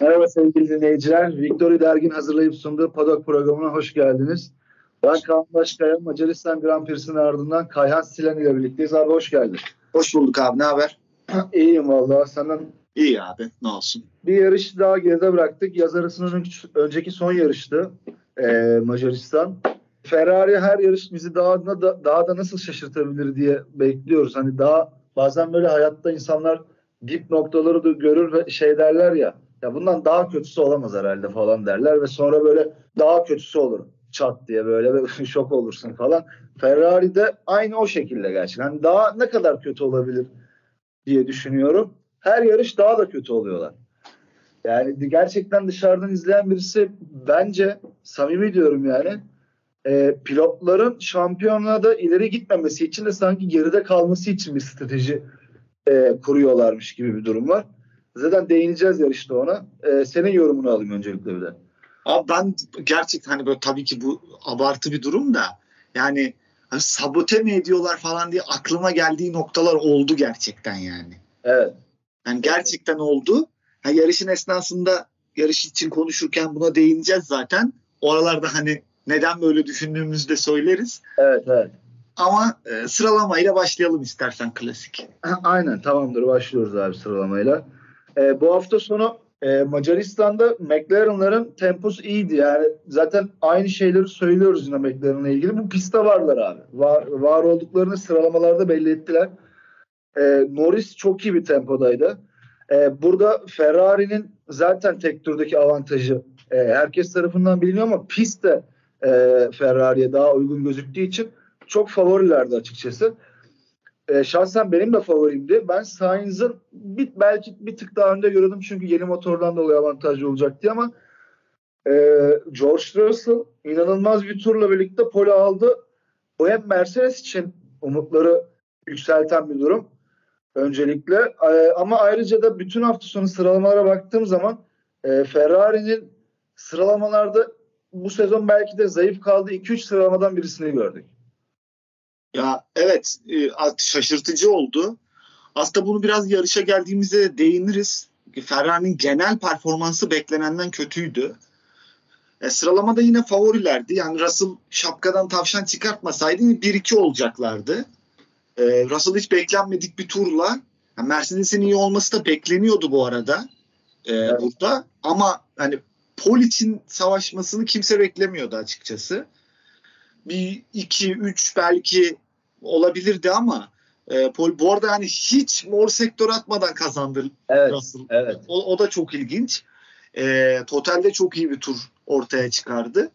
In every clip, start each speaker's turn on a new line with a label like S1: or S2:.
S1: Merhaba sevgili dinleyiciler. Victory Dergin hazırlayıp sunduğu Padok programına hoş geldiniz. Ben Kaan Başkaya, Macaristan Grand Prix'sinin ardından Kayhan Silen ile birlikteyiz. Abi hoş geldin.
S2: Hoş bulduk abi. Ne haber?
S1: İyiyim valla. Senden
S2: İyi abi. Ne olsun.
S1: bir yarış daha geride bıraktık. Yaz arasının önceki son yarıştı ee, Macaristan. Ferrari her yarış bizi daha da, daha da nasıl şaşırtabilir diye bekliyoruz. Hani daha bazen böyle hayatta insanlar dip noktaları da görür ve şey derler ya ya bundan daha kötüsü olamaz herhalde falan derler ve sonra böyle daha kötüsü olur çat diye böyle şok olursun falan. Ferrari de aynı o şekilde gerçekten. Yani daha ne kadar kötü olabilir diye düşünüyorum. Her yarış daha da kötü oluyorlar. Yani gerçekten dışarıdan izleyen birisi bence samimi diyorum yani e, pilotların şampiyonada ileri gitmemesi için de sanki geride kalması için bir strateji e, kuruyorlarmış gibi bir durum var. Zaten değineceğiz yarışta ona. Ee, senin yorumunu alayım öncelikle bir de.
S2: Abi ben gerçekten hani böyle tabii ki bu abartı bir durum da yani hani sabote mi ediyorlar falan diye aklıma geldiği noktalar oldu gerçekten yani.
S1: Evet.
S2: Yani gerçekten oldu. Yani yarışın esnasında yarış için konuşurken buna değineceğiz zaten. Oralarda hani neden böyle düşündüğümüzü de söyleriz.
S1: Evet evet.
S2: Ama e, sıralamayla başlayalım istersen klasik.
S1: Aynen tamamdır başlıyoruz abi sıralamayla. E, bu hafta sonu e, Macaristan'da McLaren'ların temposu iyiydi. Yani zaten aynı şeyleri söylüyoruz yine McLaren'la ilgili. Bu pistte varlar abi. Var, var olduklarını sıralamalarda belli ettiler. E, Norris çok iyi bir tempodaydı. E, burada Ferrari'nin zaten tek turdaki avantajı e, herkes tarafından biliniyor ama pistte e, Ferrari'ye daha uygun gözüktüğü için çok favorilerdi açıkçası e, şahsen benim de favorimdi. Ben Sainz'ın bir, belki bir tık daha önde görüyordum çünkü yeni motordan dolayı avantajlı olacaktı ama e, George Russell inanılmaz bir turla birlikte pole aldı. O hem Mercedes için umutları yükselten bir durum öncelikle. E, ama ayrıca da bütün hafta sonu sıralamalara baktığım zaman e, Ferrari'nin sıralamalarda bu sezon belki de zayıf kaldığı 2-3 sıralamadan birisini gördük.
S2: Ya evet e, şaşırtıcı oldu. Aslında bunu biraz yarışa geldiğimizde değiniriz. Ferrari'nin genel performansı beklenenden kötüydü. E, sıralamada yine favorilerdi. Yani Russell şapkadan tavşan çıkartmasaydı 1-2 olacaklardı. E, Russell hiç beklenmedik bir turla yani Mercedes'in iyi olması da bekleniyordu bu arada e, evet. burada. Ama hani pol için savaşmasını kimse beklemiyordu açıkçası. Bir iki üç belki olabilirdi ama e, pol bu arada yani hiç mor sektör atmadan kazandı
S1: evet, Russell. Evet.
S2: O, o da çok ilginç. E, totalde çok iyi bir tur ortaya çıkardı.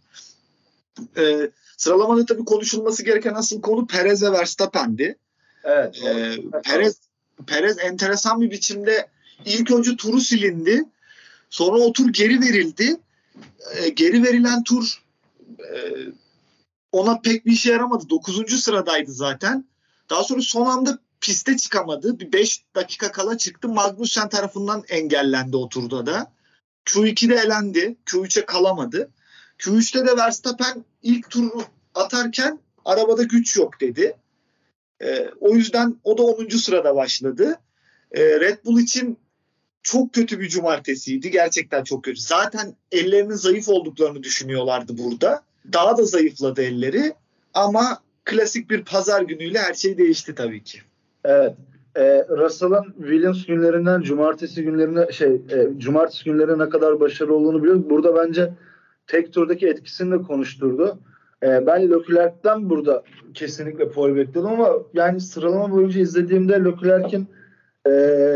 S2: E, sıralamada tabii konuşulması gereken asıl konu Perez ve Verstappen'di.
S1: Evet.
S2: E, Perez Perez enteresan bir biçimde ilk önce turu silindi. Sonra o tur geri verildi. E, geri verilen tur e, ona pek bir işe yaramadı. Dokuzuncu sıradaydı zaten. Daha sonra son anda piste çıkamadı. Bir 5 dakika kala çıktı. Magnussen tarafından engellendi o turda da. Q2'de elendi. Q3'e kalamadı. Q3'te de Verstappen ilk turu atarken arabada güç yok dedi. E, o yüzden o da 10. sırada başladı. E, Red Bull için çok kötü bir cumartesiydi. Gerçekten çok kötü. Zaten ellerinin zayıf olduklarını düşünüyorlardı burada. Daha da zayıfladı elleri. Ama klasik bir pazar günüyle her şey değişti tabii ki.
S1: Evet. E, Russell'ın Williams günlerinden cumartesi günlerine şey e, cumartesi günlerine ne kadar başarılı olduğunu biliyoruz. Burada bence tek turdaki etkisini de konuşturdu. E, ben Leclerc'ten burada kesinlikle pol bekliyordum ama yani sıralama boyunca izlediğimde Leclerc'in e,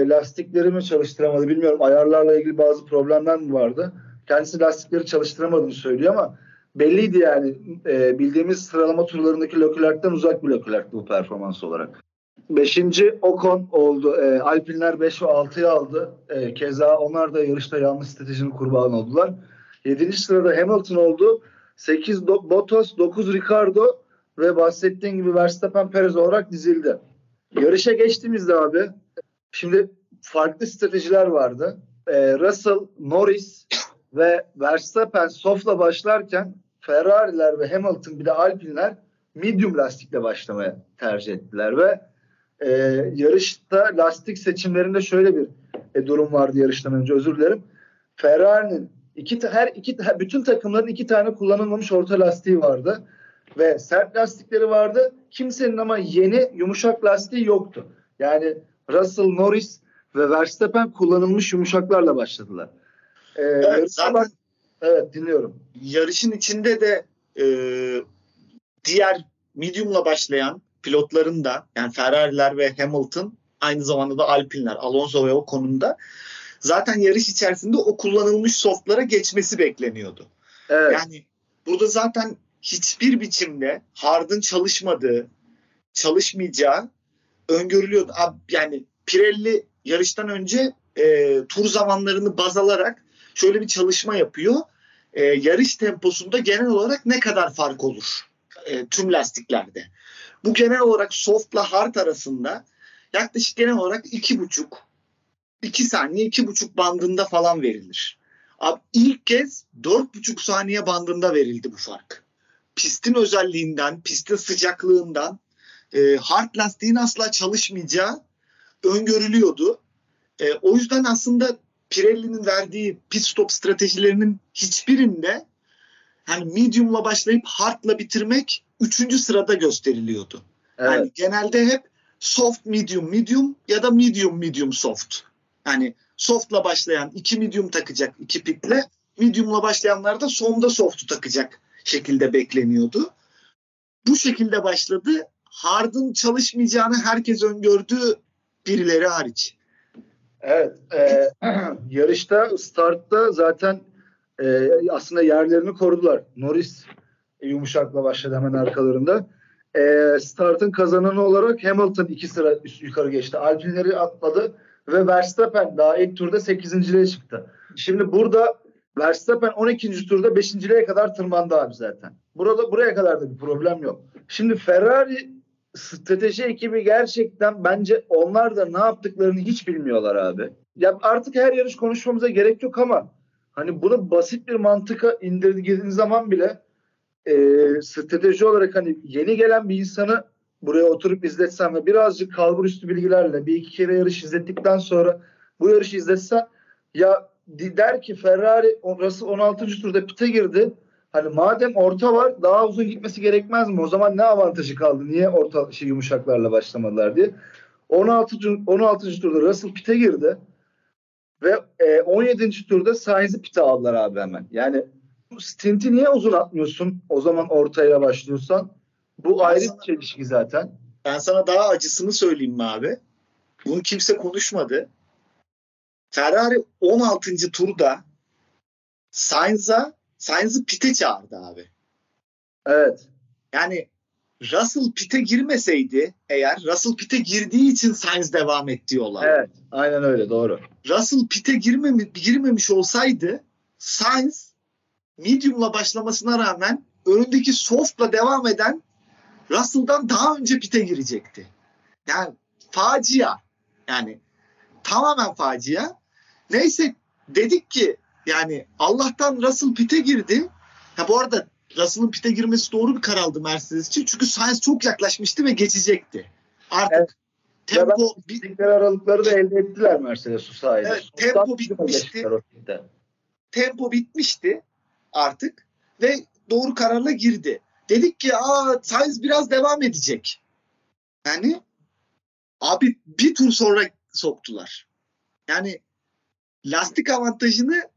S1: lastiklerimi çalıştıramadı. Bilmiyorum ayarlarla ilgili bazı problemler mi vardı? Kendisi lastikleri çalıştıramadığını söylüyor ama belliydi yani e, bildiğimiz sıralama turlarındaki Leclerc'ten uzak bir Leclerc'ti bu performans olarak. Beşinci Ocon oldu. E, Alpinler 5 ve 6'yı aldı. E, keza onlar da yarışta yanlış stratejinin kurbanı oldular. Yedinci sırada Hamilton oldu. 8 Bottas, 9 Ricardo ve bahsettiğin gibi Verstappen Perez olarak dizildi. Yarışa geçtiğimizde abi şimdi farklı stratejiler vardı. Ee, Russell, Norris ve Verstappen soft'la başlarken Ferrari'ler ve Hamilton bir de Alpine'ler medium lastikle başlamaya tercih ettiler ve e, yarışta lastik seçimlerinde şöyle bir e, durum vardı yarıştan önce özür dilerim. Ferrari'nin iki her iki bütün takımların iki tane kullanılmamış orta lastiği vardı ve sert lastikleri vardı. Kimsenin ama yeni yumuşak lastiği yoktu. Yani Russell, Norris ve Verstappen kullanılmış yumuşaklarla başladılar.
S2: Ee, evet, zaten,
S1: evet dinliyorum.
S2: Yarışın içinde de e, diğer medium'la başlayan pilotların da yani Ferrari'ler ve Hamilton aynı zamanda da Alpinler, Alonso ve o konumda zaten yarış içerisinde o kullanılmış softlara geçmesi bekleniyordu. Evet. Yani burada zaten hiçbir biçimde hard'ın çalışmadığı, çalışmayacağı öngörülüyordu. Yani Pirelli yarıştan önce e, tur zamanlarını baz alarak şöyle bir çalışma yapıyor. E, yarış temposunda genel olarak ne kadar fark olur e, tüm lastiklerde. Bu genel olarak softla hard arasında yaklaşık genel olarak iki buçuk 2 saniye 2,5 bandında falan verilir. Abi ilk kez 4,5 saniye bandında verildi bu fark. Pistin özelliğinden, pistin sıcaklığından e, hard lastiğin asla çalışmayacağı öngörülüyordu. E, o yüzden aslında Pirelli'nin verdiği pit stop stratejilerinin hiçbirinde hani medium'la başlayıp hard'la bitirmek üçüncü sırada gösteriliyordu. Evet. Yani genelde hep soft medium medium ya da medium medium soft. Yani soft'la başlayan iki medium takacak iki pitle medium'la başlayanlar da sonda soft'u takacak şekilde bekleniyordu. Bu şekilde başladı. Hard'ın çalışmayacağını herkes öngördü birileri hariç.
S1: Evet. E, yarışta startta zaten e, aslında yerlerini korudular. Norris yumuşakla başladı hemen arkalarında. E, startın kazananı olarak Hamilton iki sıra üst yukarı geçti. Alpinleri atladı ve Verstappen daha ilk turda 8.liğe çıktı. Şimdi burada Verstappen 12. turda 5.liğe kadar tırmandı abi zaten. Burada buraya kadar da bir problem yok. Şimdi Ferrari strateji ekibi gerçekten bence onlar da ne yaptıklarını hiç bilmiyorlar abi. Ya artık her yarış konuşmamıza gerek yok ama hani bunu basit bir mantıka indirdiğiniz zaman bile e, strateji olarak hani yeni gelen bir insanı buraya oturup izletsem ve birazcık kalbur üstü bilgilerle bir iki kere yarış izlettikten sonra bu yarışı izletsen ya der ki Ferrari Russell 16. turda pite girdi. Hani madem orta var daha uzun gitmesi gerekmez mi? O zaman ne avantajı kaldı? Niye orta şey, yumuşaklarla başlamadılar diye. 16. 16. turda Russell pite girdi. Ve e, 17. turda Sainz'i pite aldılar abi hemen. Yani stinti niye uzun atmıyorsun? O zaman ortaya başlıyorsan. Bu ben ayrı sana, bir çelişki zaten.
S2: Ben sana daha acısını söyleyeyim mi abi? Bunu kimse konuşmadı. Ferrari 16. turda Sainz'a Sainz'ı pite çağırdı abi.
S1: Evet.
S2: Yani Russell pite girmeseydi eğer Russell pite girdiği için Sainz devam etti yola.
S1: Evet. Aynen öyle doğru.
S2: Russell pite girmemi, girmemiş olsaydı Sainz medium'la başlamasına rağmen önündeki soft'la devam eden Russell'dan daha önce pite girecekti. Yani facia. Yani tamamen facia. Neyse dedik ki yani Allah'tan Russell pite girdi. Ha bu arada Russell'ın pite girmesi doğru bir karar aldı Mercedes için. Çünkü Sainz çok yaklaşmıştı ve geçecekti. Artık evet.
S1: tempo bir aralıkları da elde ettiler Mercedes sayede.
S2: Evet, tempo bitmişti. Tempo bitmişti artık ve doğru kararla girdi. Dedik ki aa Sainz biraz devam edecek. Yani abi bir tur sonra soktular. Yani lastik avantajını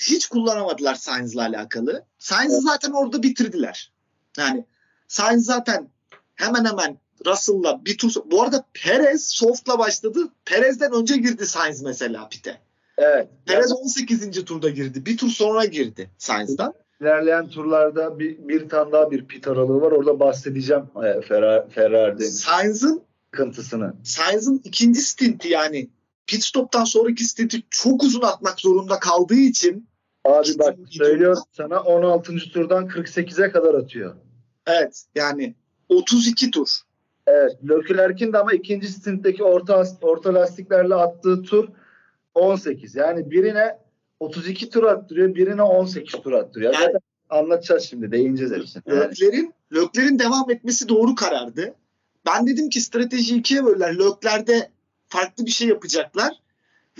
S2: hiç kullanamadılar Sainz'la alakalı. Sainz'ı zaten orada bitirdiler. Yani Sainz zaten hemen hemen Russell'la bir tur bu arada Perez soft'la başladı. Perez'den önce girdi Sainz mesela pite.
S1: Evet.
S2: Perez 18. turda girdi. Bir tur sonra girdi Sainz'dan.
S1: İlerleyen turlarda bir, bir tane daha bir pit aralığı var. Orada bahsedeceğim e, Ferrari, Ferrari'den.
S2: Sainz'ın
S1: sıkıntısını.
S2: Sainz'ın ikinci stinti yani pit stop'tan sonraki stinti çok uzun atmak zorunda kaldığı için
S1: Abi bak söylüyorum sana 16. turdan 48'e kadar atıyor.
S2: Evet yani 32 tur.
S1: Evet Leclerc'in de ama ikinci stintteki orta orta lastiklerle attığı tur 18. Yani birine 32 tur attırıyor, birine 18 tur attırıyor. Yani, Zaten anlatacağız şimdi, değineceğiz hepsine.
S2: Yani. Lökler'in, Lökler'in devam etmesi doğru karardı. Ben dedim ki strateji ikiye böler. Lökler'de farklı bir şey yapacaklar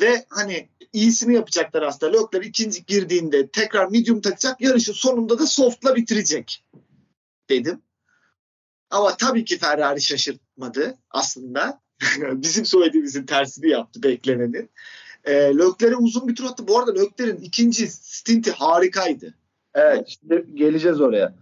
S2: ve hani iyisini yapacaklar aslında. Lökler ikinci girdiğinde tekrar medium takacak. Yarışı sonunda da soft'la bitirecek dedim. Ama tabii ki Ferrari şaşırtmadı aslında. Bizim söylediğimizin tersini yaptı beklenenin. E, Lökler'e uzun bir tur attı. Bu arada Lökler'in ikinci stinti harikaydı.
S1: Evet şimdi geleceğiz oraya.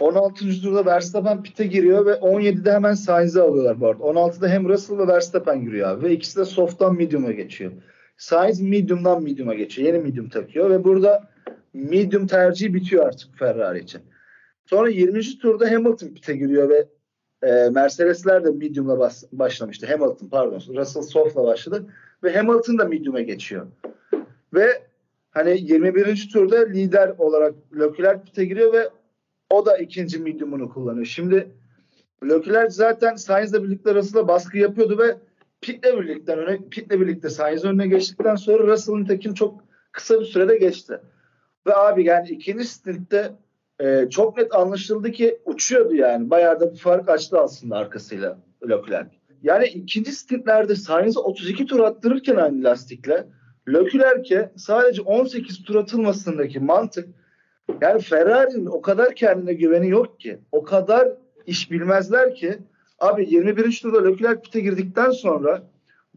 S1: 16. turda Verstappen pite giriyor ve 17'de hemen Sainz'i alıyorlar bu arada. 16'da hem Russell ve Verstappen giriyor abi. Ve ikisi de soft'tan medium'a geçiyor. Sainz medium'dan medium'a geçiyor. Yeni medium takıyor ve burada medium tercihi bitiyor artık Ferrari için. Sonra 20. turda Hamilton pite giriyor ve e, Mercedesler de medium'la bas, başlamıştı. Hamilton pardon. Russell soft'la başladı ve Hamilton da medium'a geçiyor. Ve hani 21. turda lider olarak Leclerc pite giriyor ve o da ikinci medium'unu kullanıyor. Şimdi Leclerc zaten Sainz'le birlikte Russell'a baskı yapıyordu ve Pit'le birlikte öne Pit'le birlikte Sainz önüne geçtikten sonra Russell'ın tekin çok kısa bir sürede geçti. Ve abi yani ikinci stintte e, çok net anlaşıldı ki uçuyordu yani. Bayağı da bir fark açtı aslında arkasıyla Leclerc. Yani ikinci stintlerde Sainz'e 32 tur attırırken aynı lastikle Leclerc'e sadece 18 tur atılmasındaki mantık yani Ferrari'nin o kadar kendine güveni yok ki. O kadar iş bilmezler ki abi 21. turda Leclerc pite girdikten sonra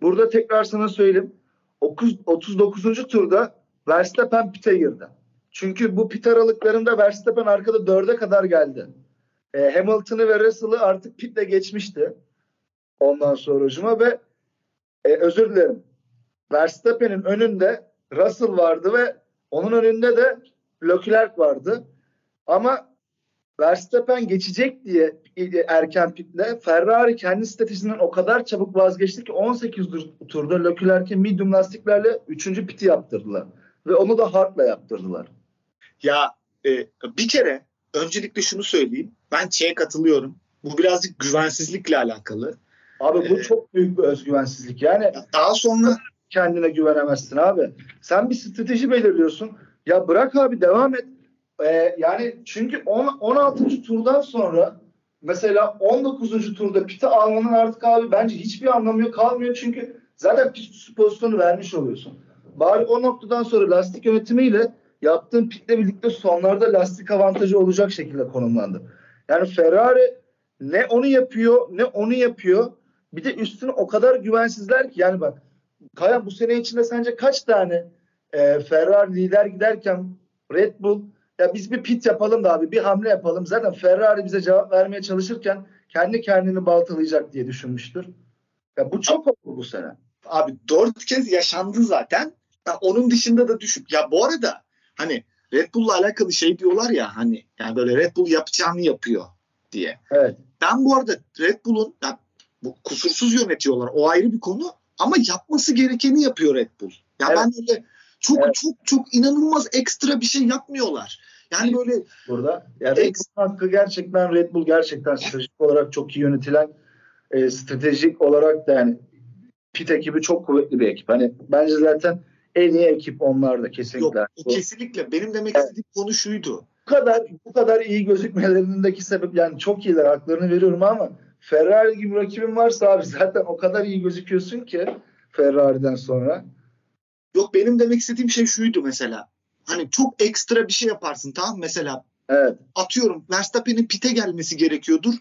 S1: burada tekrar sana söyleyeyim 39. turda Verstappen pite girdi. Çünkü bu pit aralıklarında Verstappen arkada 4'e kadar geldi. E, Hamilton'ı ve Russell'ı artık pitle geçmişti. Ondan sonra hücuma ve e, özür dilerim. Verstappen'in önünde Russell vardı ve onun önünde de Leclerc vardı. Ama Verstappen geçecek diye erken pitle Ferrari kendi stratejisinden o kadar çabuk vazgeçti ki 18 turda Leclerc'e medium lastiklerle 3. piti yaptırdılar. Ve onu da hardla yaptırdılar.
S2: Ya e, bir kere öncelikle şunu söyleyeyim. Ben şeye katılıyorum. Bu birazcık güvensizlikle alakalı.
S1: Abi bu ee, çok büyük bir özgüvensizlik. Yani
S2: daha sonra
S1: kendine güvenemezsin abi. Sen bir strateji belirliyorsun. Ya bırak abi devam et. Ee, yani çünkü on, 16. turdan sonra mesela 19. turda piti almanın artık abi bence hiçbir anlamı yok kalmıyor çünkü zaten pit pozisyonu vermiş oluyorsun. bari o noktadan sonra lastik yönetimiyle yaptığın pitle birlikte sonlarda lastik avantajı olacak şekilde konumlandı. Yani Ferrari ne onu yapıyor ne onu yapıyor. Bir de üstüne o kadar güvensizler ki yani bak Kayan bu sene içinde sence kaç tane e, Ferrari lider giderken Red Bull ya biz bir pit yapalım da abi bir hamle yapalım. Zaten Ferrari bize cevap vermeye çalışırken kendi kendini baltalayacak diye düşünmüştür. Ya bu çok oldu bu sene.
S2: Abi dört kez yaşandı zaten. Ya onun dışında da düşük. Ya bu arada hani Red Bull'la alakalı şey diyorlar ya hani yani böyle Red Bull yapacağını yapıyor diye.
S1: Evet.
S2: Ben bu arada Red Bull'un ya bu kusursuz yönetiyorlar. O ayrı bir konu ama yapması gerekeni yapıyor Red Bull. Ya
S1: Evet.
S2: ben öyle çok
S1: Evet.
S2: çok çok inanılmaz ekstra bir şey yapmıyorlar. Yani böyle
S1: burada. Yani Red Bull hakkı gerçekten Red Bull gerçekten stratejik olarak çok iyi yönetilen e, stratejik olarak da yani pit ekibi çok kuvvetli bir ekip. Hani bence zaten en iyi ekip onlar da
S2: yok
S1: kesinlikle. Bu,
S2: kesinlikle benim demek
S1: Evet.
S2: istediğim konu şuydu.
S1: bu kadar bu kadar iyi gözükmelerindeki sebep yani çok iyiler haklarını veriyorum ama Ferrari gibi rakibin varsa abi zaten o kadar iyi gözüküyorsun ki Ferrari'den sonra.
S2: Yok benim demek istediğim şey şuydu mesela. Hani çok ekstra bir şey yaparsın tamam mesela
S1: Evet.
S2: atıyorum Verstappen'in pite gelmesi gerekiyordur.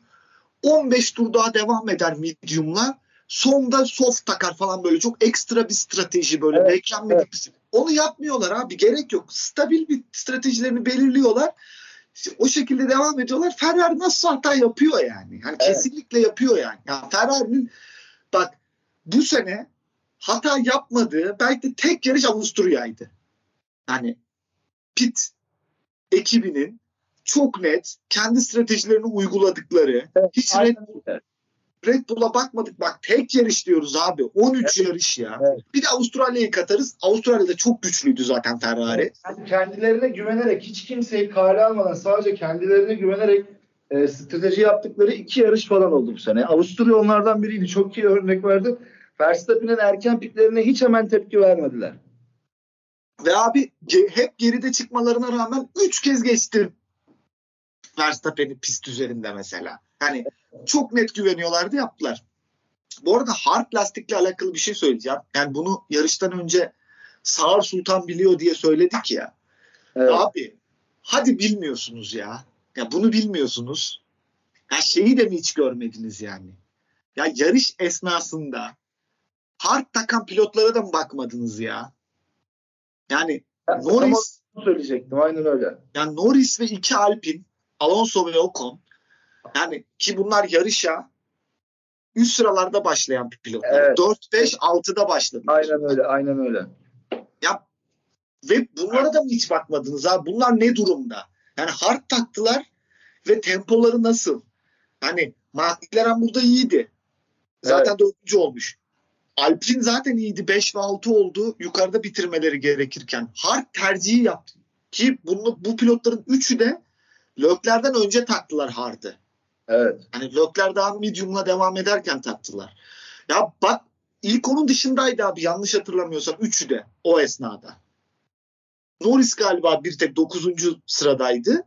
S2: 15 tur daha devam eder medium'la. Sonda soft takar falan böyle çok ekstra bir strateji böyle
S1: Evet,
S2: beklenmedik
S1: evet.
S2: bir şey. Onu yapmıyorlar abi gerek yok. Stabil bir stratejilerini belirliyorlar. İşte o şekilde devam ediyorlar. Ferrari nasıl hata yapıyor yani. Hani
S1: Evet.
S2: kesinlikle yapıyor yani. Ya Ferrari'nin bak bu sene hata yapmadığı belki de tek yarış Avusturya'ydı. Yani pit ekibinin çok net kendi stratejilerini uyguladıkları hiç Red. Red Bull'a bakmadık bak tek yarış diyoruz abi 13 yarış ya.
S1: Evet.
S2: Bir de Avustralya'yı katarız. Avustralya'da çok güçlüydü zaten Ferrari.
S1: Yani kendilerine güvenerek hiç kimseyi kale almadan sadece kendilerine güvenerek e, strateji yaptıkları iki yarış falan oldu bu sene. Avusturya onlardan biriydi. Çok iyi örnek verdi. Verstappen'in erken pitlerine hiç hemen tepki vermediler.
S2: Ve abi hep geride çıkmalarına rağmen 3 kez geçti Verstappen'i pist üzerinde mesela. Yani çok net güveniyorlardı yaptılar. Bu arada hard lastikle alakalı bir şey söyleyeceğim. Yani bunu yarıştan önce Sağır Sultan biliyor diye söyledik ya.
S1: Evet.
S2: Abi hadi bilmiyorsunuz ya. Ya bunu bilmiyorsunuz. Ya şeyi de mi hiç görmediniz yani? Ya yarış esnasında hard takan pilotlara da mı bakmadınız ya? Yani
S1: Ben
S2: Norris
S1: söyleyecektim. Aynen öyle.
S2: yani Norris ve iki Alpin, Alonso ve Ocon yani ki bunlar yarışa üst sıralarda başlayan pilotlar.
S1: Evet.
S2: 4, 5, 6'da başladılar.
S1: Aynen öyle. Aynen öyle.
S2: Ya ve bunlara da mı hiç bakmadınız abi? Bunlar ne durumda? Yani hard taktılar ve tempoları nasıl? Hani McLaren burada iyiydi. Zaten dördüncü olmuş. Alpine zaten iyiydi. 5 ve 6 oldu. Yukarıda bitirmeleri gerekirken. Hard tercihi yaptı. Ki bunu, bu pilotların üçü de Lökler'den önce taktılar hard'ı.
S1: Evet.
S2: Hani Lökler daha medium'la devam ederken taktılar. Ya bak ilk onun dışındaydı abi yanlış hatırlamıyorsam. Üçü de o esnada. Norris galiba bir tek 9. sıradaydı.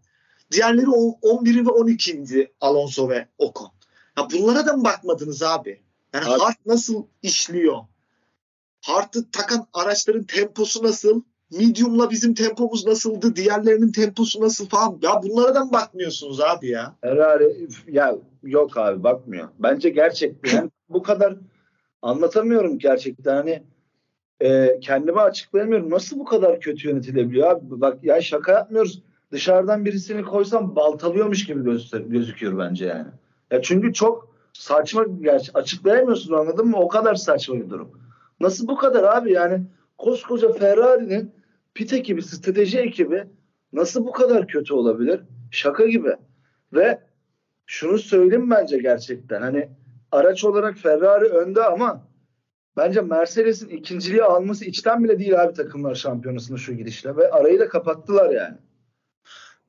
S2: Diğerleri o- 11. ve 12. Alonso ve Ocon. Ya bunlara da mı bakmadınız abi? Yani
S1: Abi-
S2: hard nasıl işliyor? Hard'ı takan araçların temposu nasıl? Medium'la bizim tempomuz nasıldı? Diğerlerinin temposu nasıl falan? Ya bunlara da mı bakmıyorsunuz abi ya?
S1: Ferrari ya yok abi bakmıyor. Bence gerçekten bu kadar anlatamıyorum gerçekten hani e, kendime açıklayamıyorum. Nasıl bu kadar kötü yönetilebiliyor abi? Bak ya şaka yapmıyoruz. Dışarıdan birisini koysam baltalıyormuş gibi göster- gözüküyor bence yani. Ya çünkü çok saçma gerçi açıklayamıyorsun anladın mı? O kadar saçma bir durum. Nasıl bu kadar abi yani koskoca Ferrari'nin pit ekibi, strateji ekibi nasıl bu kadar kötü olabilir? Şaka gibi. Ve şunu söyleyeyim bence gerçekten hani araç olarak Ferrari önde ama bence Mercedes'in ikinciliği alması içten bile değil abi takımlar şampiyonasında şu gidişle ve arayı da kapattılar yani.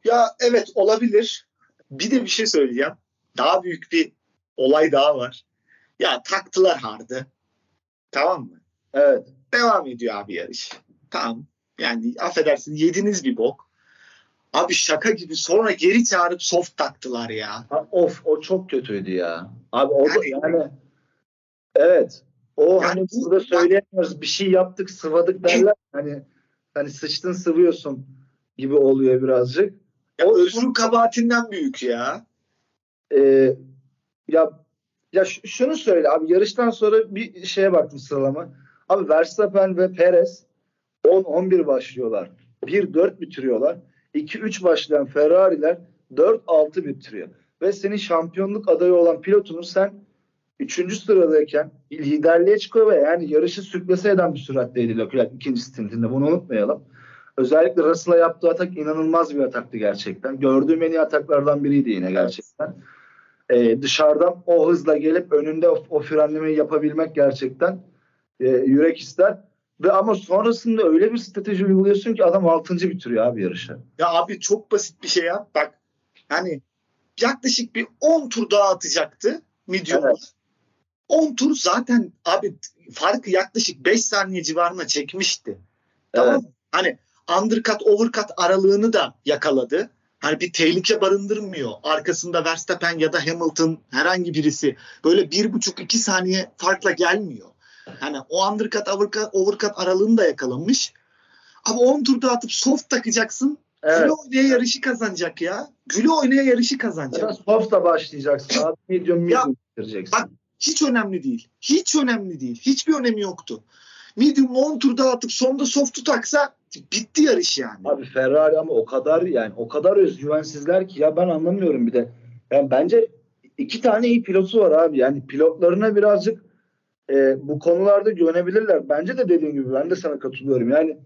S2: Ya evet olabilir. Bir de bir şey söyleyeceğim. Daha büyük bir olay daha var. Ya taktılar hardı. Tamam mı?
S1: Evet.
S2: Devam ediyor abi yarış. Tamam. Yani affedersin yediniz bir bok. Abi şaka gibi sonra geri çağırıp soft taktılar ya.
S1: Ha, of o çok kötüydü ya. Abi o da
S2: Yani-
S1: yani evet. o yani, hani burada söyleyemiyoruz. Bir şey yaptık, sıvadık derler. Hani hani sıçtın sıvıyorsun gibi oluyor birazcık.
S2: Ya o özrün kabahatinden büyük ya.
S1: E, ya ya şunu söyle abi yarıştan sonra bir şeye baktım sıralama. Abi Verstappen ve Perez 10-11 başlıyorlar. 1-4 bitiriyorlar. 2-3 başlayan Ferrari'ler 4-6 bitiriyor. Ve senin şampiyonluk adayı olan pilotunu sen 3. sıradayken liderliğe çıkıyor ve yani yarışı sürklese eden bir süratteydi Leclerc ikinci stintinde. Bunu unutmayalım. Özellikle Russell'a yaptığı atak inanılmaz bir ataktı gerçekten. Gördüğüm en iyi ataklardan biriydi yine gerçekten. Ee, dışarıdan o hızla gelip önünde o, o frenlemeyi yapabilmek gerçekten e, yürek ister. Ve ama sonrasında öyle bir strateji uyguluyorsun ki adam 6. bitiriyor abi yarışı.
S2: Ya abi çok basit bir şey ya. Bak hani yaklaşık bir 10 tur daha atacaktı medium'la. Evet. 10 tur zaten abi farkı yaklaşık 5 saniye civarına çekmişti. Evet. Tamam Hani undercut overcut aralığını da yakaladı. Hani bir tehlike barındırmıyor. Arkasında Verstappen ya da Hamilton herhangi birisi böyle bir buçuk iki saniye farkla gelmiyor. Hani o undercut overcut, overcut aralığını da yakalamış. Ama 10 turda atıp soft takacaksın. Evet. Güle oynaya yarışı kazanacak ya. Güle oynaya yarışı kazanacak. Ya
S1: soft'la başlayacaksın abi. Medium medium bitireceksin.
S2: Bak hiç önemli değil. Hiç önemli değil. Hiçbir önemi yoktu. Medium'la 10 turda atıp sonda soft'u taksa bitti yarış yani.
S1: Abi Ferrari ama o kadar yani o kadar özgüvensizler ki ya ben anlamıyorum bir de. Yani bence iki tane iyi pilotu var abi. Yani pilotlarına birazcık e, bu konularda güvenebilirler. Bence de dediğin gibi ben de sana katılıyorum. Yani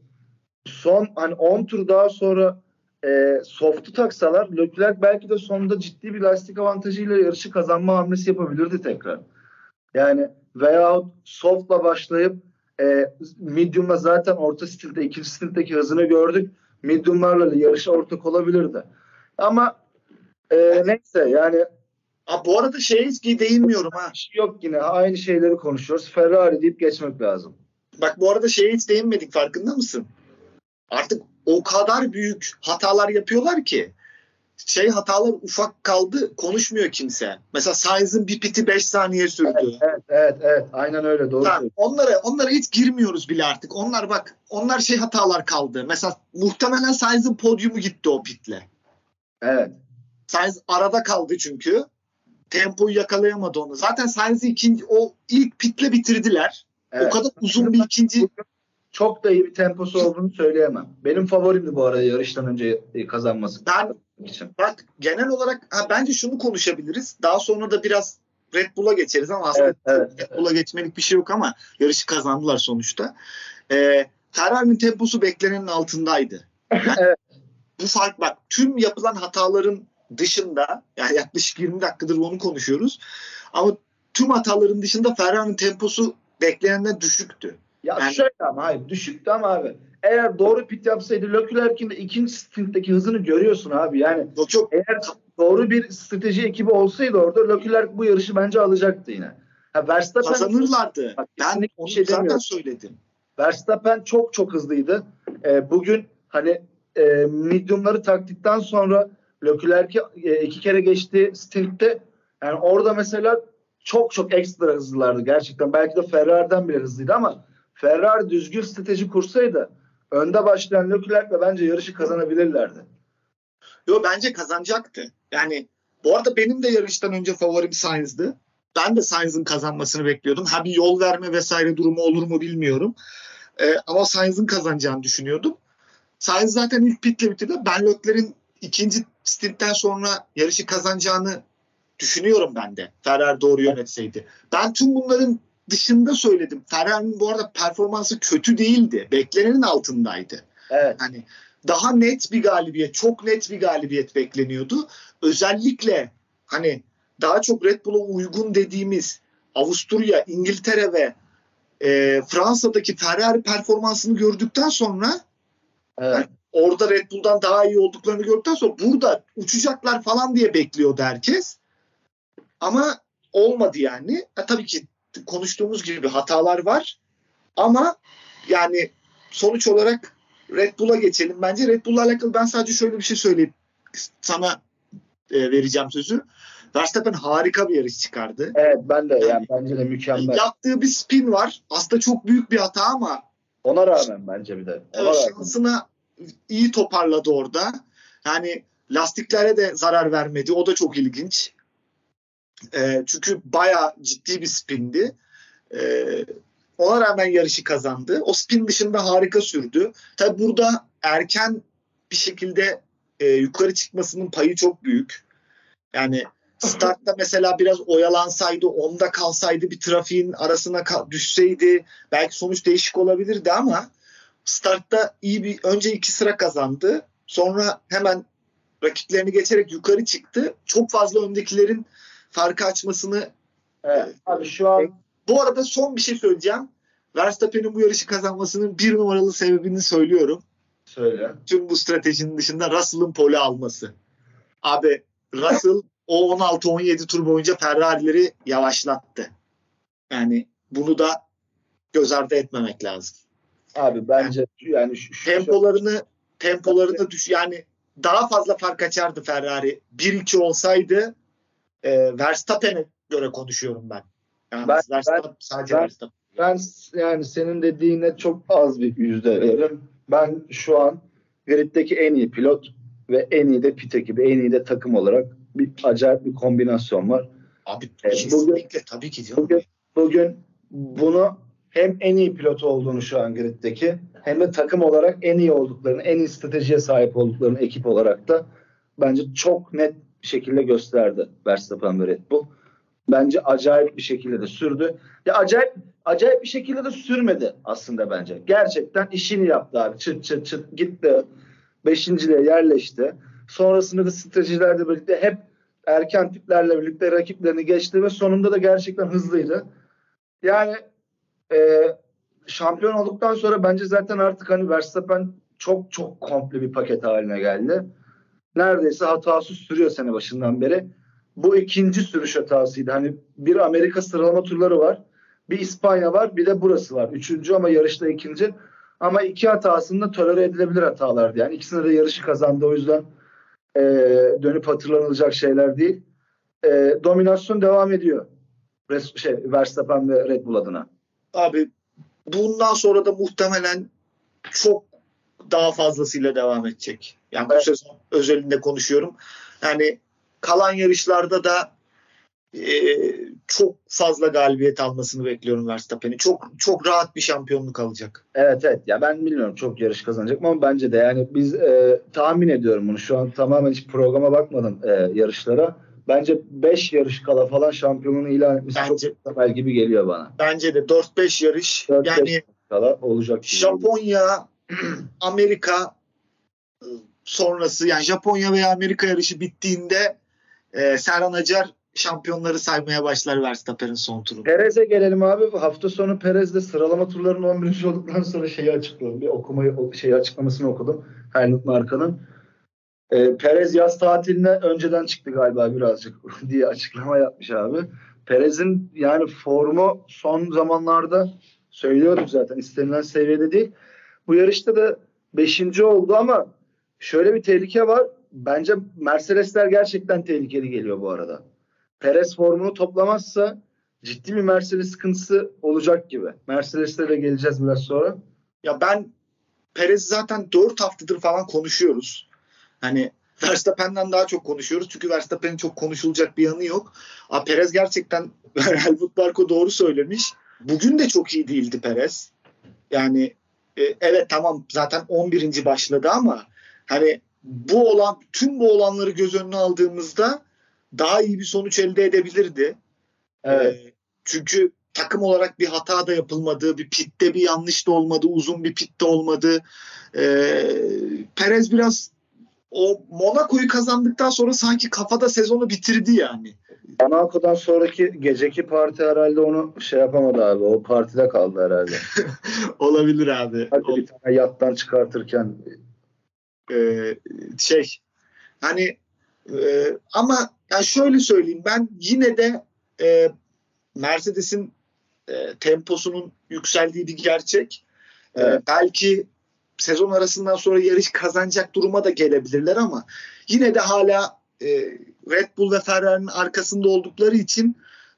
S1: son hani 10 tur daha sonra e, soft'u taksalar Leclerc belki de sonunda ciddi bir lastik avantajıyla yarışı kazanma hamlesi yapabilirdi tekrar. Yani veyahut soft'la başlayıp e, medium'la zaten orta stilde ikinci stildeki hızını gördük. Medium'larla yarışa ortak olabilirdi. Ama e, neyse yani
S2: Aa, bu arada şey değinmiyorum ha.
S1: Şey yok yine aynı şeyleri konuşuyoruz. Ferrari deyip geçmek lazım.
S2: Bak bu arada şeye hiç değinmedik farkında mısın? Artık o kadar büyük hatalar yapıyorlar ki şey hatalar ufak kaldı konuşmuyor kimse. Mesela Sainz'ın bir piti 5 saniye sürdü.
S1: Evet, evet, evet, evet. aynen öyle doğru.
S2: Tamam, onlara, onlara hiç girmiyoruz bile artık. Onlar bak onlar şey hatalar kaldı. Mesela muhtemelen Sainz'ın podyumu gitti o pitle.
S1: Evet.
S2: Sainz arada kaldı çünkü. Tempoyu yakalayamadı onu. Zaten Sainz'i ikinci o ilk pitle bitirdiler. Evet. O kadar uzun bir ikinci
S1: çok da iyi bir temposu olduğunu söyleyemem. Benim favorimdi bu arada yarıştan önce kazanması.
S2: Ben için. Bak genel olarak ha, bence şunu konuşabiliriz. Daha sonra da biraz Red Bull'a geçeriz ama aslında evet, evet, Red Bull'a geçmelik bir şey yok ama yarışı kazandılar sonuçta. Ee, Ferrari'nin temposu beklenenin altındaydı. Yani evet. Bu fark bak tüm yapılan hataların dışında yani yaklaşık 20 dakikadır onu konuşuyoruz. Ama tüm hataların dışında Ferrari'nin temposu beklenenden düşüktü.
S1: Ya yani, şöyle ama hayır düşüktü ama abi eğer doğru pit yapsaydı Leclerc'in de ikinci stintteki hızını görüyorsun abi. Yani
S2: çok, çok
S1: eğer doğru bir strateji ekibi olsaydı orada Leclerc bu yarışı bence alacaktı yine.
S2: Ha, Verstappen kazanırlardı. Bak, ben onu şey zaten demiyorum. söyledim.
S1: Verstappen çok çok hızlıydı. Ee, bugün hani e, mediumları taktıktan sonra Leclerc'i e, iki kere geçti stintte. Yani orada mesela çok çok ekstra hızlılardı gerçekten. Belki de Ferrari'den bile hızlıydı ama Ferrari düzgün strateji kursaydı önde başlayan Leclerc'le bence yarışı kazanabilirlerdi.
S2: Yo bence kazanacaktı. Yani bu arada benim de yarıştan önce favorim Sainz'dı. Ben de Sainz'ın kazanmasını bekliyordum. Ha bir yol verme vesaire durumu olur mu bilmiyorum. Ee, ama Sainz'ın kazanacağını düşünüyordum. Sainz zaten ilk pitle bitirdi. Ben Leclerc'in ikinci stintten sonra yarışı kazanacağını düşünüyorum ben de. Ferrari doğru yönetseydi. Ben tüm bunların dışında söyledim. Ferrari'nin bu arada performansı kötü değildi. Beklenenin altındaydı.
S1: Evet.
S2: Hani daha net bir galibiyet, çok net bir galibiyet bekleniyordu. Özellikle hani daha çok Red Bull'a uygun dediğimiz Avusturya, İngiltere ve e, Fransa'daki Ferrari performansını gördükten sonra evet. yani orada Red Bull'dan daha iyi olduklarını gördükten sonra burada uçacaklar falan diye bekliyordu herkes. Ama olmadı yani. E, tabii ki konuştuğumuz gibi hatalar var. Ama yani sonuç olarak Red Bull'a geçelim. Bence Red Bull'la alakalı ben sadece şöyle bir şey söyleyip sana e, vereceğim sözü. Verstappen harika bir yarış çıkardı.
S1: Evet ben de yani, yani bence de mükemmel.
S2: Yaptığı bir spin var. Aslında çok büyük bir hata ama
S1: ona rağmen bence bir de.
S2: Ona şansına iyi toparladı orada. Yani lastiklere de zarar vermedi. O da çok ilginç. E, çünkü baya ciddi bir spindi. E, ona rağmen yarışı kazandı. O spin dışında harika sürdü. Tabi burada erken bir şekilde e, yukarı çıkmasının payı çok büyük. Yani startta mesela biraz oyalansaydı, onda kalsaydı bir trafiğin arasına düşseydi belki sonuç değişik olabilirdi ama startta iyi bir önce iki sıra kazandı. Sonra hemen rakiplerini geçerek yukarı çıktı. Çok fazla öndekilerin farkı açmasını
S1: evet, abi şu an
S2: bu arada son bir şey söyleyeceğim. Verstappen'in bu yarışı kazanmasının bir numaralı sebebini söylüyorum.
S1: Söyle.
S2: Tüm bu stratejinin dışında Russell'ın pole alması. Abi Russell o 16-17 tur boyunca Ferrari'leri yavaşlattı. Yani bunu da göz ardı etmemek lazım.
S1: Abi bence yani, yani
S2: şu, şu, tempolarını tempolarını düş yani daha fazla fark açardı Ferrari. 1-2 olsaydı e, Verstappen'e göre konuşuyorum ben. Yani ben, Verstappen, ben, sadece
S1: ben,
S2: Verstappen.
S1: Ben yani senin dediğine çok az bir yüzde veririm. Ben şu an griddeki en iyi pilot ve en iyi de pit ekibi, en iyi de takım olarak bir acayip bir kombinasyon var.
S2: Abi kesinlikle bugün, tabii ki
S1: diyorum. Bugün, bugün bunu hem en iyi pilot olduğunu şu an griddeki hem de takım olarak en iyi olduklarını, en iyi stratejiye sahip olduklarını ekip olarak da bence çok net şekilde gösterdi Verstappen ve Red Bull. Bence acayip bir şekilde de sürdü. Ya acayip acayip bir şekilde de sürmedi aslında bence. Gerçekten işini yaptı abi. Çıt çıt çıt gitti. Beşinciliğe yerleşti. Sonrasında da stratejilerle birlikte hep erken tiplerle birlikte rakiplerini geçti ve sonunda da gerçekten hızlıydı. Yani e, şampiyon olduktan sonra bence zaten artık hani Verstappen çok çok komple bir paket haline geldi. Neredeyse hatasız sürüyor sene başından beri. Bu ikinci sürüş hatasıydı. Hani bir Amerika sıralama turları var. Bir İspanya var. Bir de burası var. Üçüncü ama yarışta ikinci. Ama iki hatasında tolere edilebilir hatalardı. Yani ikisinde de yarışı kazandı. O yüzden e, dönüp hatırlanılacak şeyler değil. E, dominasyon devam ediyor. Res, şey, Verstappen ve Red Bull adına.
S2: Abi bundan sonra da muhtemelen çok daha fazlasıyla devam edecek. Yani evet. bu sezon özelinde konuşuyorum. Yani kalan yarışlarda da e, çok fazla galibiyet almasını bekliyorum Verstappen'i. Çok çok rahat bir şampiyonluk alacak.
S1: Evet evet. Ya ben bilmiyorum çok yarış kazanacak ama bence de yani biz e, tahmin ediyorum bunu. Şu an tamamen hiç programa bakmadım e, yarışlara. Bence 5 yarış kala falan şampiyonluğunu ilan etmesi bence, çok temel gibi geliyor bana.
S2: Bence de 4-5 yarış 4 yani
S1: kala olacak.
S2: Japonya, Amerika sonrası yani Japonya veya Amerika yarışı bittiğinde e, Serhan Acar şampiyonları saymaya başlar Verstappen'in son turunda.
S1: Perez'e gelelim abi. Hafta sonu Perez'de sıralama turlarının 11. olduktan sonra şeyi açıkladım. Bir okumayı şeyi açıklamasını okudum. Helmut Marka'nın. E, Perez yaz tatiline önceden çıktı galiba birazcık diye açıklama yapmış abi. Perez'in yani formu son zamanlarda söylüyorduk zaten istenilen seviyede değil. Bu yarışta da 5. oldu ama şöyle bir tehlike var. Bence Mercedesler gerçekten tehlikeli geliyor bu arada. Perez formunu toplamazsa ciddi bir Mercedes sıkıntısı olacak gibi. Mercedes'te de geleceğiz biraz sonra.
S2: Ya ben Perez zaten 4 haftadır falan konuşuyoruz. Hani Verstappen'den daha çok konuşuyoruz. Çünkü Verstappen'in çok konuşulacak bir yanı yok. A Perez gerçekten Helmut Marko doğru söylemiş. Bugün de çok iyi değildi Perez. Yani e, evet tamam zaten 11. başladı ama hani bu olan tüm bu olanları göz önüne aldığımızda daha iyi bir sonuç elde edebilirdi. Evet. E, çünkü takım olarak bir hata da yapılmadı, bir pitte bir yanlış da olmadı, uzun bir pitte olmadı. E, Perez biraz o Monaco'yu kazandıktan sonra sanki kafada sezonu bitirdi yani.
S1: Monaco'dan sonraki geceki parti herhalde onu şey yapamadı abi. O partide kaldı herhalde.
S2: Olabilir abi.
S1: Hadi o... bir tane yattan çıkartırken
S2: ee, şey hani e, ama yani şöyle söyleyeyim ben yine de e, Mercedes'in e, temposunun yükseldiği bir gerçek. E, evet. Belki sezon arasından sonra yarış kazanacak duruma da gelebilirler ama yine de hala e, Red Bull ve Ferrari'nin arkasında oldukları için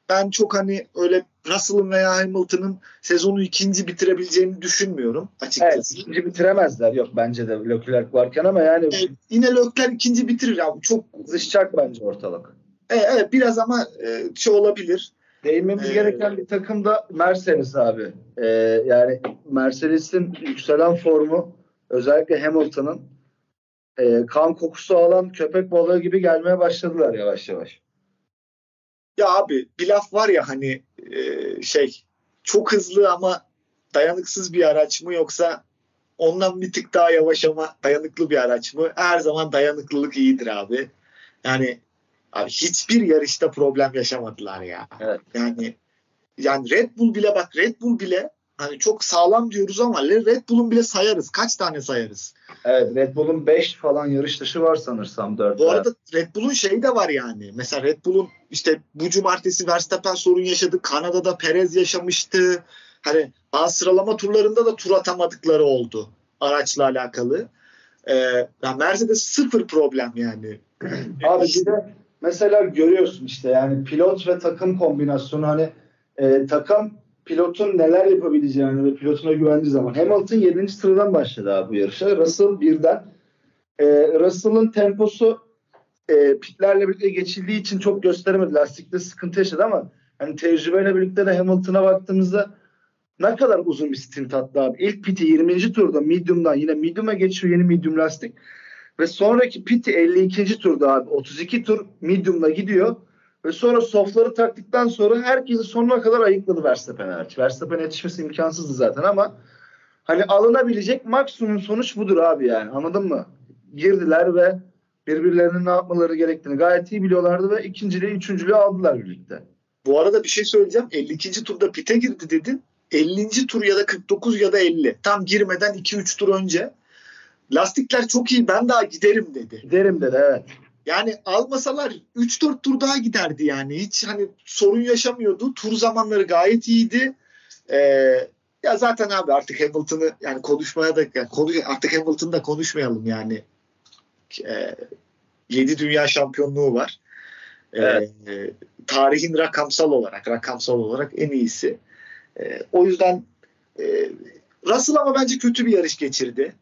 S2: ben çok hani öyle Russell'ın veya Hamilton'ın sezonu ikinci bitirebileceğini düşünmüyorum açıkçası. Evet,
S1: ikinci bitiremezler yok bence de Leclerc varken ama yani
S2: evet, yine Leclerc ikinci bitirir ya çok
S1: zışacak bence ortalık.
S2: Evet, evet biraz ama e, şey olabilir.
S1: Değinmemiz ee, gereken bir takım da Mercedes abi. Ee, yani Mercedes'in yükselen formu özellikle Hamilton'ın e, kan kokusu alan köpek balığı gibi gelmeye başladılar yavaş yavaş.
S2: Ya abi bir laf var ya hani e, şey çok hızlı ama dayanıksız bir araç mı yoksa ondan bir tık daha yavaş ama dayanıklı bir araç mı? Her zaman dayanıklılık iyidir abi. Yani abi hiçbir yarışta problem yaşamadılar ya.
S1: Evet.
S2: Yani yani Red Bull bile bak Red Bull bile hani çok sağlam diyoruz ama Red Bull'un bile sayarız. Kaç tane sayarız?
S1: Evet Red Bull'un 5 falan yarış dışı var sanırsam 4.
S2: Bu arada Red Bull'un şeyi de var yani. Mesela Red Bull'un işte bu cumartesi Verstappen sorun yaşadı. Kanada'da Perez yaşamıştı. Hani bazı sıralama turlarında da tur atamadıkları oldu araçla alakalı. Ee, yani Mercedes sıfır problem yani.
S1: Abi bir de mesela görüyorsun işte yani pilot ve takım kombinasyonu hani e, takım pilotun neler yapabileceğini ve pilotuna güvendiği zaman Hamilton 7. sıradan başladı abi bu yarışa. Russell birden. E, Russell'ın temposu e, pitlerle birlikte geçildiği için çok gösteremedi. Lastikte sıkıntı yaşadı ama hani tecrübeyle birlikte de Hamilton'a baktığımızda ne kadar uzun bir stint attı abi. İlk piti 20. turda medium'dan yine medium'a geçiyor yeni medium lastik. Ve sonraki piti 52. turda abi 32 tur medium'la gidiyor. Ve sonra softları taktıktan sonra herkesi sonuna kadar ayıkladı Verstappen hariç. Verstappen yetişmesi imkansızdı zaten ama hani alınabilecek maksimum sonuç budur abi yani anladın mı? Girdiler ve birbirlerinin ne yapmaları gerektiğini gayet iyi biliyorlardı ve ikinciliği, üçüncülüğü aldılar birlikte.
S2: Bu arada bir şey söyleyeceğim. 52. turda pite girdi dedin. 50. tur ya da 49 ya da 50. Tam girmeden 2-3 tur önce. Lastikler çok iyi ben daha giderim dedi.
S1: Giderim dedi evet.
S2: Yani almasalar 3-4 tur daha giderdi yani. Hiç hani sorun yaşamıyordu. Tur zamanları gayet iyiydi. Ee, ya zaten abi artık Hamilton'ı yani konuşmaya da yani konuş, artık Hamilton'da konuşmayalım yani. Ee, 7 dünya şampiyonluğu var. Ee, evet. e, tarihin rakamsal olarak rakamsal olarak en iyisi. Ee, o yüzden e, Russell ama bence kötü bir yarış geçirdi.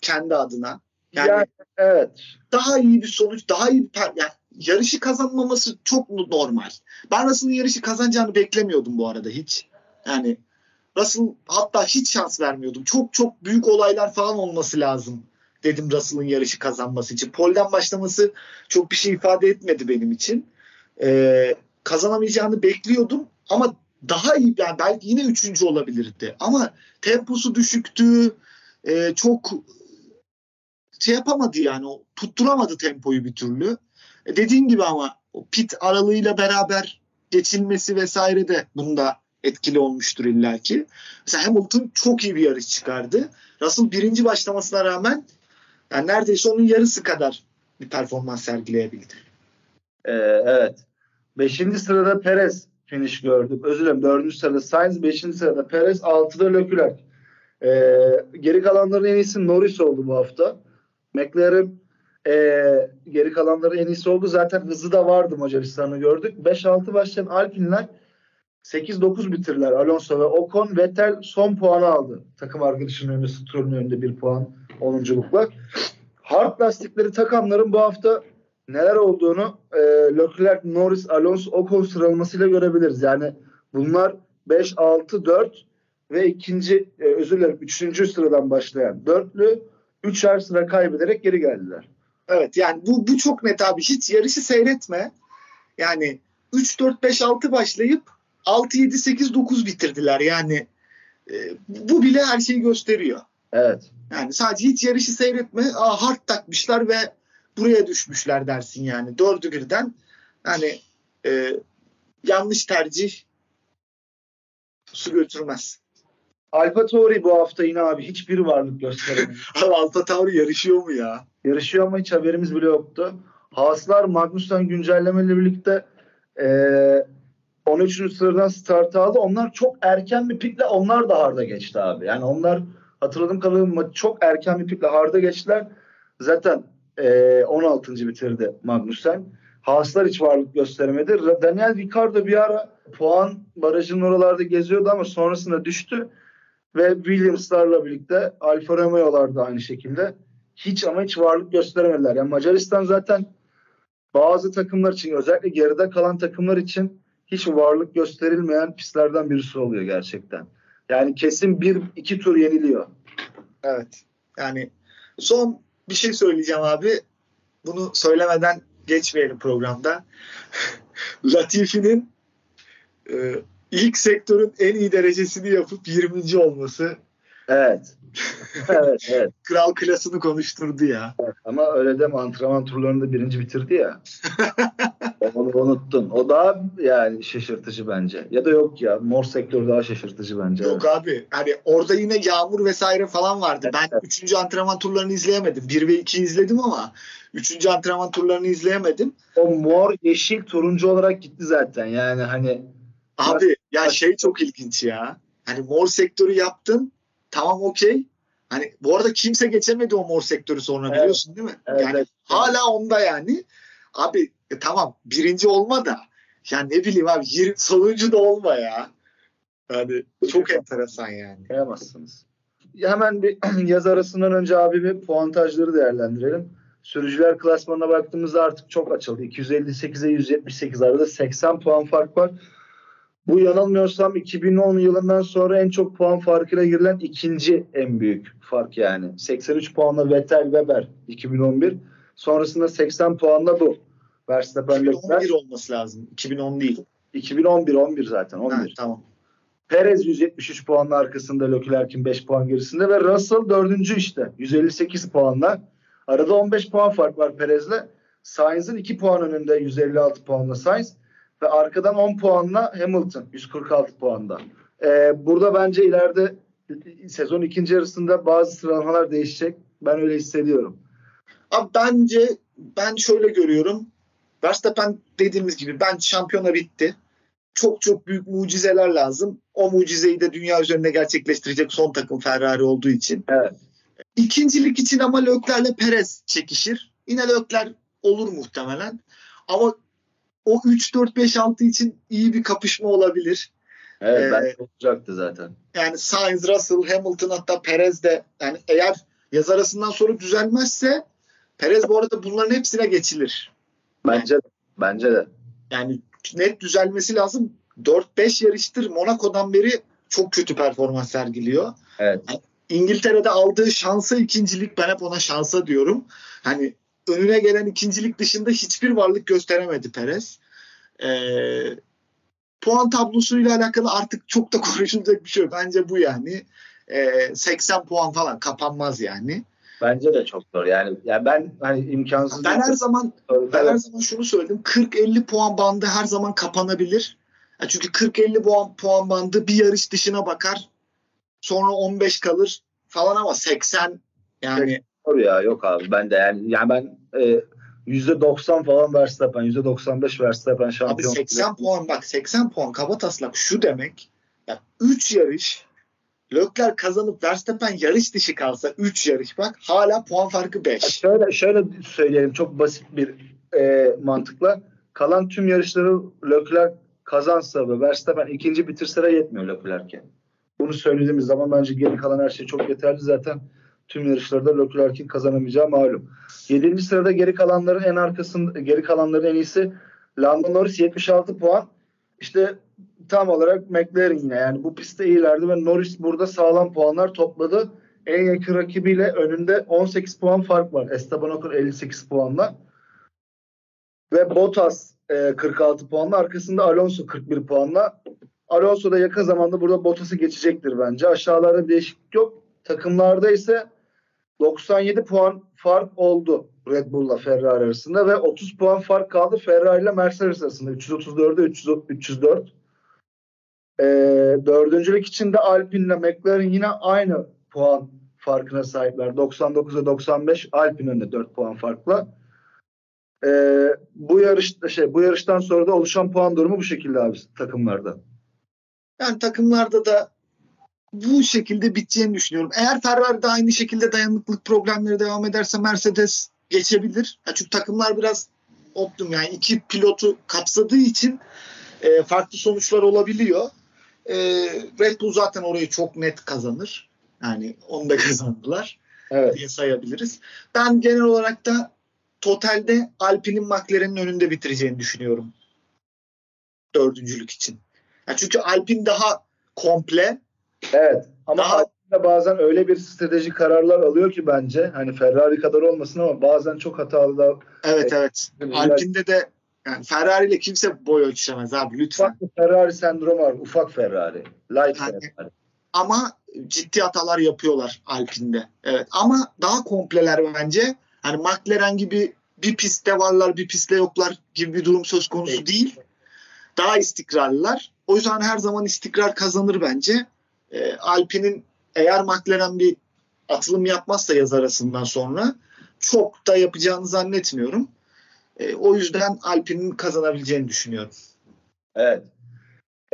S2: Kendi adına. Yani, yani
S1: evet.
S2: Daha iyi bir sonuç, daha iyi bir yani yarışı kazanmaması çok normal. Ben Russell'ın yarışı kazanacağını beklemiyordum bu arada hiç. Yani Russell hatta hiç şans vermiyordum. Çok çok büyük olaylar falan olması lazım dedim Russell'ın yarışı kazanması için. Polden başlaması çok bir şey ifade etmedi benim için. Ee, kazanamayacağını bekliyordum ama daha iyi yani belki yine üçüncü olabilirdi. Ama temposu düşüktü. Ee, çok şey yapamadı yani o tutturamadı tempoyu bir türlü. E dediğin gibi ama o pit aralığıyla beraber geçilmesi vesaire de bunda etkili olmuştur illaki. Mesela Hamilton çok iyi bir yarış çıkardı. Russell birinci başlamasına rağmen yani neredeyse onun yarısı kadar bir performans sergileyebildi.
S1: Ee, evet. Beşinci sırada Perez finish gördük. Özür dilerim. Dördüncü sırada Sainz. Beşinci sırada Perez. Altıda Leclerc. Ee, geri kalanların en iyisi Norris oldu bu hafta. McLaren e, geri kalanların en iyisi oldu. Zaten hızı da vardı Macaristan'ı gördük. 5-6 başlayan Alpinler 8-9 bitirdiler. Alonso ve Ocon. Vettel son puanı aldı. Takım arkadaşının önünde, Stroll'ün önünde bir puan 10'unculukla. Hard lastikleri takanların bu hafta neler olduğunu e, Leclerc, Norris, Alonso, Ocon sıralamasıyla görebiliriz. Yani bunlar 5, 6, 4 ve ikinci e, özür dilerim üçüncü sıradan başlayan dörtlü üçer sıra kaybederek geri geldiler.
S2: Evet yani bu, bu çok net abi. Hiç yarışı seyretme. Yani 3, 4, 5, 6 başlayıp 6, 7, 8, 9 bitirdiler. Yani e, bu bile her şeyi gösteriyor.
S1: Evet.
S2: Yani sadece hiç yarışı seyretme. Aa hard takmışlar ve buraya düşmüşler dersin yani. Dördü birden. Yani e, yanlış tercih su götürmez.
S1: Alfa Tauri bu hafta yine abi hiçbir varlık gösteremiyor.
S2: abi Alfa Tauri yarışıyor mu ya?
S1: Yarışıyor ama hiç haberimiz bile yoktu. Haaslar Magnus'tan güncellemeyle birlikte e, 13. sıradan start aldı. Onlar çok erken bir pikle onlar da harda geçti abi. Yani onlar hatırladığım kadarıyla çok erken bir pikle harda geçtiler. Zaten e, 16. bitirdi Magnussen. Haaslar hiç varlık gösteremedi. Daniel Ricciardo bir ara puan barajının oralarda geziyordu ama sonrasında düştü. Ve Williams'larla birlikte Alfa Romeo'lar da aynı şekilde hiç ama hiç varlık gösteremediler. Yani Macaristan zaten bazı takımlar için özellikle geride kalan takımlar için hiç varlık gösterilmeyen pistlerden birisi oluyor gerçekten. Yani kesin bir iki tur yeniliyor.
S2: Evet. Yani son bir şey söyleyeceğim abi. Bunu söylemeden geçmeyelim programda. Latifi'nin e, ilk sektörün en iyi derecesini yapıp 20. olması.
S1: Evet. evet, evet.
S2: Kral klasını konuşturdu ya.
S1: Evet, ama öyle deme antrenman turlarında birinci bitirdi ya. Onu unuttun. O daha yani şaşırtıcı bence. Ya da yok ya. Mor sektör daha şaşırtıcı bence.
S2: Yok evet. abi. Hani orada yine yağmur vesaire falan vardı. Evet. Ben üçüncü antrenman turlarını izleyemedim. Bir ve iki izledim ama üçüncü antrenman turlarını izleyemedim.
S1: O mor, yeşil, turuncu olarak gitti zaten. Yani hani
S2: Abi ya şey çok ilginç ya. Hani mor sektörü yaptın. Tamam okey. Hani bu arada kimse geçemedi o mor sektörü sonra evet. biliyorsun değil mi? Evet, yani evet. hala onda yani. Abi e, tamam birinci olma da ya ne bileyim abi yir, sonuncu da olma ya. Yani çok enteresan yani.
S1: Kıyamazsınız. Hemen bir yaz arasından önce abi bir puantajları değerlendirelim. Sürücüler klasmanına baktığımızda artık çok açıldı. 258'e 178 arada 80 puan fark var. Bu yanılmıyorsam 2010 yılından sonra en çok puan farkıyla girilen ikinci en büyük fark yani. 83 puanla Vettel Weber 2011. Sonrasında 80 puanla bu.
S2: Verstappen 2011 olması lazım. 2010 değil.
S1: 2011 11 zaten 11. Ha,
S2: tamam.
S1: Perez 173 puanla arkasında Leclerc'in 5 puan gerisinde ve Russell 4. işte 158 puanla. Arada 15 puan fark var Perez'le. Sainz'in 2 puan önünde 156 puanla Sainz ve arkadan 10 puanla Hamilton 146 puanda. Ee, burada bence ileride sezon ikinci yarısında bazı sıralamalar değişecek. Ben öyle hissediyorum.
S2: Abi bence ben şöyle görüyorum. Verstappen dediğimiz gibi ben şampiyona bitti. Çok çok büyük mucizeler lazım. O mucizeyi de dünya üzerinde gerçekleştirecek son takım Ferrari olduğu için.
S1: Evet.
S2: İkincilik için ama Lökler'le Perez çekişir. Yine Lökler olur muhtemelen. Ama o 3 4 5 6 için iyi bir kapışma olabilir.
S1: Evet, ee, olacaktı zaten.
S2: Yani Sainz, Russell, Hamilton hatta Perez de yani eğer yaz arasından sonra düzelmezse Perez bu arada bunların hepsine geçilir.
S1: Bence yani, bence de.
S2: Yani net düzelmesi lazım. 4-5 yarıştır Monaco'dan beri çok kötü performans sergiliyor.
S1: Evet.
S2: Yani İngiltere'de aldığı şansa ikincilik ben hep ona şansa diyorum. Hani önüne gelen ikincilik dışında hiçbir varlık gösteremedi Perez. Ee, puan tablosuyla alakalı artık çok da konuşulacak bir şey yok. Bence bu yani. Ee, 80 puan falan kapanmaz yani.
S1: Bence de çok zor. Yani yani ben hani imkansız.
S2: Ben her zaman ben her zaman şunu söyledim. 40-50 puan bandı her zaman kapanabilir. Yani çünkü 40-50 puan puan bandı bir yarış dışına bakar. Sonra 15 kalır falan ama 80 yani
S1: Doğru ya yok abi ben de yani yani ben e, %90 falan Verstappen, %95 Verstappen şampiyon.
S2: Abi 80 puan bak 80 puan kaba taslak şu demek. Ya 3 yarış Lökler kazanıp Verstappen yarış dışı kalsa 3 yarış bak hala puan farkı 5.
S1: Şöyle şöyle söyleyelim çok basit bir e, mantıkla. Kalan tüm yarışları Lökler kazansa ve Verstappen ikinci bitirse de yetmiyor Lökler'ke. Bunu söylediğimiz zaman bence geri kalan her şey çok yeterli zaten. Tüm yarışlarda Leclerc'in kazanamayacağı malum. 7. sırada geri kalanların en arkasında geri kalanların en iyisi Lando Norris 76 puan. İşte tam olarak McLaren yine yani bu pistte iyilerdi ve Norris burada sağlam puanlar topladı. En yakın rakibiyle önünde 18 puan fark var. Esteban Ocon 58 puanla. Ve Bottas e, 46 puanla. Arkasında Alonso 41 puanla. Alonso da yakın zamanda burada Bottas'ı geçecektir bence. Aşağılarda değişiklik yok. Takımlarda ise 97 puan fark oldu Red Bull'la Ferrari arasında ve 30 puan fark kaldı Ferrari ile Mercedes arasında. 334'e 304. Ee, dördüncülük için de Alpine ile McLaren yine aynı puan farkına sahipler. 99'a 95 Alpine önünde 4 puan farkla. Ee, bu yarışta şey bu yarıştan sonra da oluşan puan durumu bu şekilde abi takımlarda.
S2: Yani takımlarda da bu şekilde biteceğini düşünüyorum. Eğer Ferrari de aynı şekilde dayanıklık problemleri devam ederse Mercedes geçebilir. Ya çünkü takımlar biraz optimum yani iki pilotu kapsadığı için e, farklı sonuçlar olabiliyor. E, Red Bull zaten orayı çok net kazanır. Yani onu da kazandılar
S1: Evet.
S2: diye sayabiliriz. Ben genel olarak da totalde Alpine'in McLaren'in önünde bitireceğini düşünüyorum. Dördüncülük için. Ya çünkü Alpine daha komple.
S1: Evet. Ama
S2: Daha-
S1: Alpine bazen öyle bir strateji kararlar alıyor ki bence hani Ferrari kadar olmasın ama bazen çok hatalı da
S2: Evet evet.
S1: Evet.
S2: Alpine'de de yani Ferrari ile kimse boy ölçüşemez abi lütfen.
S1: ufak bir Ferrari sendromu var. Ufak Ferrari. Light
S2: Yani-
S1: Ferrari.
S2: Ama ciddi hatalar yapıyorlar Alpine'de. Evet ama daha kompleler bence. Hani McLaren gibi bir pistte varlar bir pistte yoklar gibi bir durum söz konusu
S1: Evet.
S2: değil. Daha istikrarlılar. O yüzden her zaman istikrar kazanır bence. Ee, Alpine'in eğer McLaren bir atılım yapmazsa yaz arasından sonra çok da yapacağını zannetmiyorum. Ee, o yüzden Alpine'in kazanabileceğini düşünüyorum.
S1: Evet.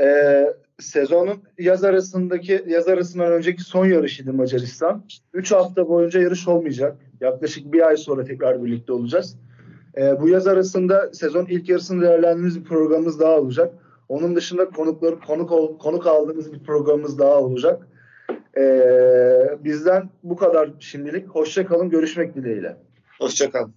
S1: Ee, sezonun yaz arasındaki yaz arasından önceki son yarışıydı Macaristan. 3 hafta boyunca yarış olmayacak. Yaklaşık bir ay sonra tekrar birlikte olacağız. Ee, bu yaz arasında sezon ilk yarısını değerlendirdiğimiz bir programımız daha olacak. Onun dışında konukları konuk konuk aldığımız bir programımız daha olacak. Ee, bizden bu kadar şimdilik. Hoşça kalın. Görüşmek dileğiyle.
S2: Hoşçakalın.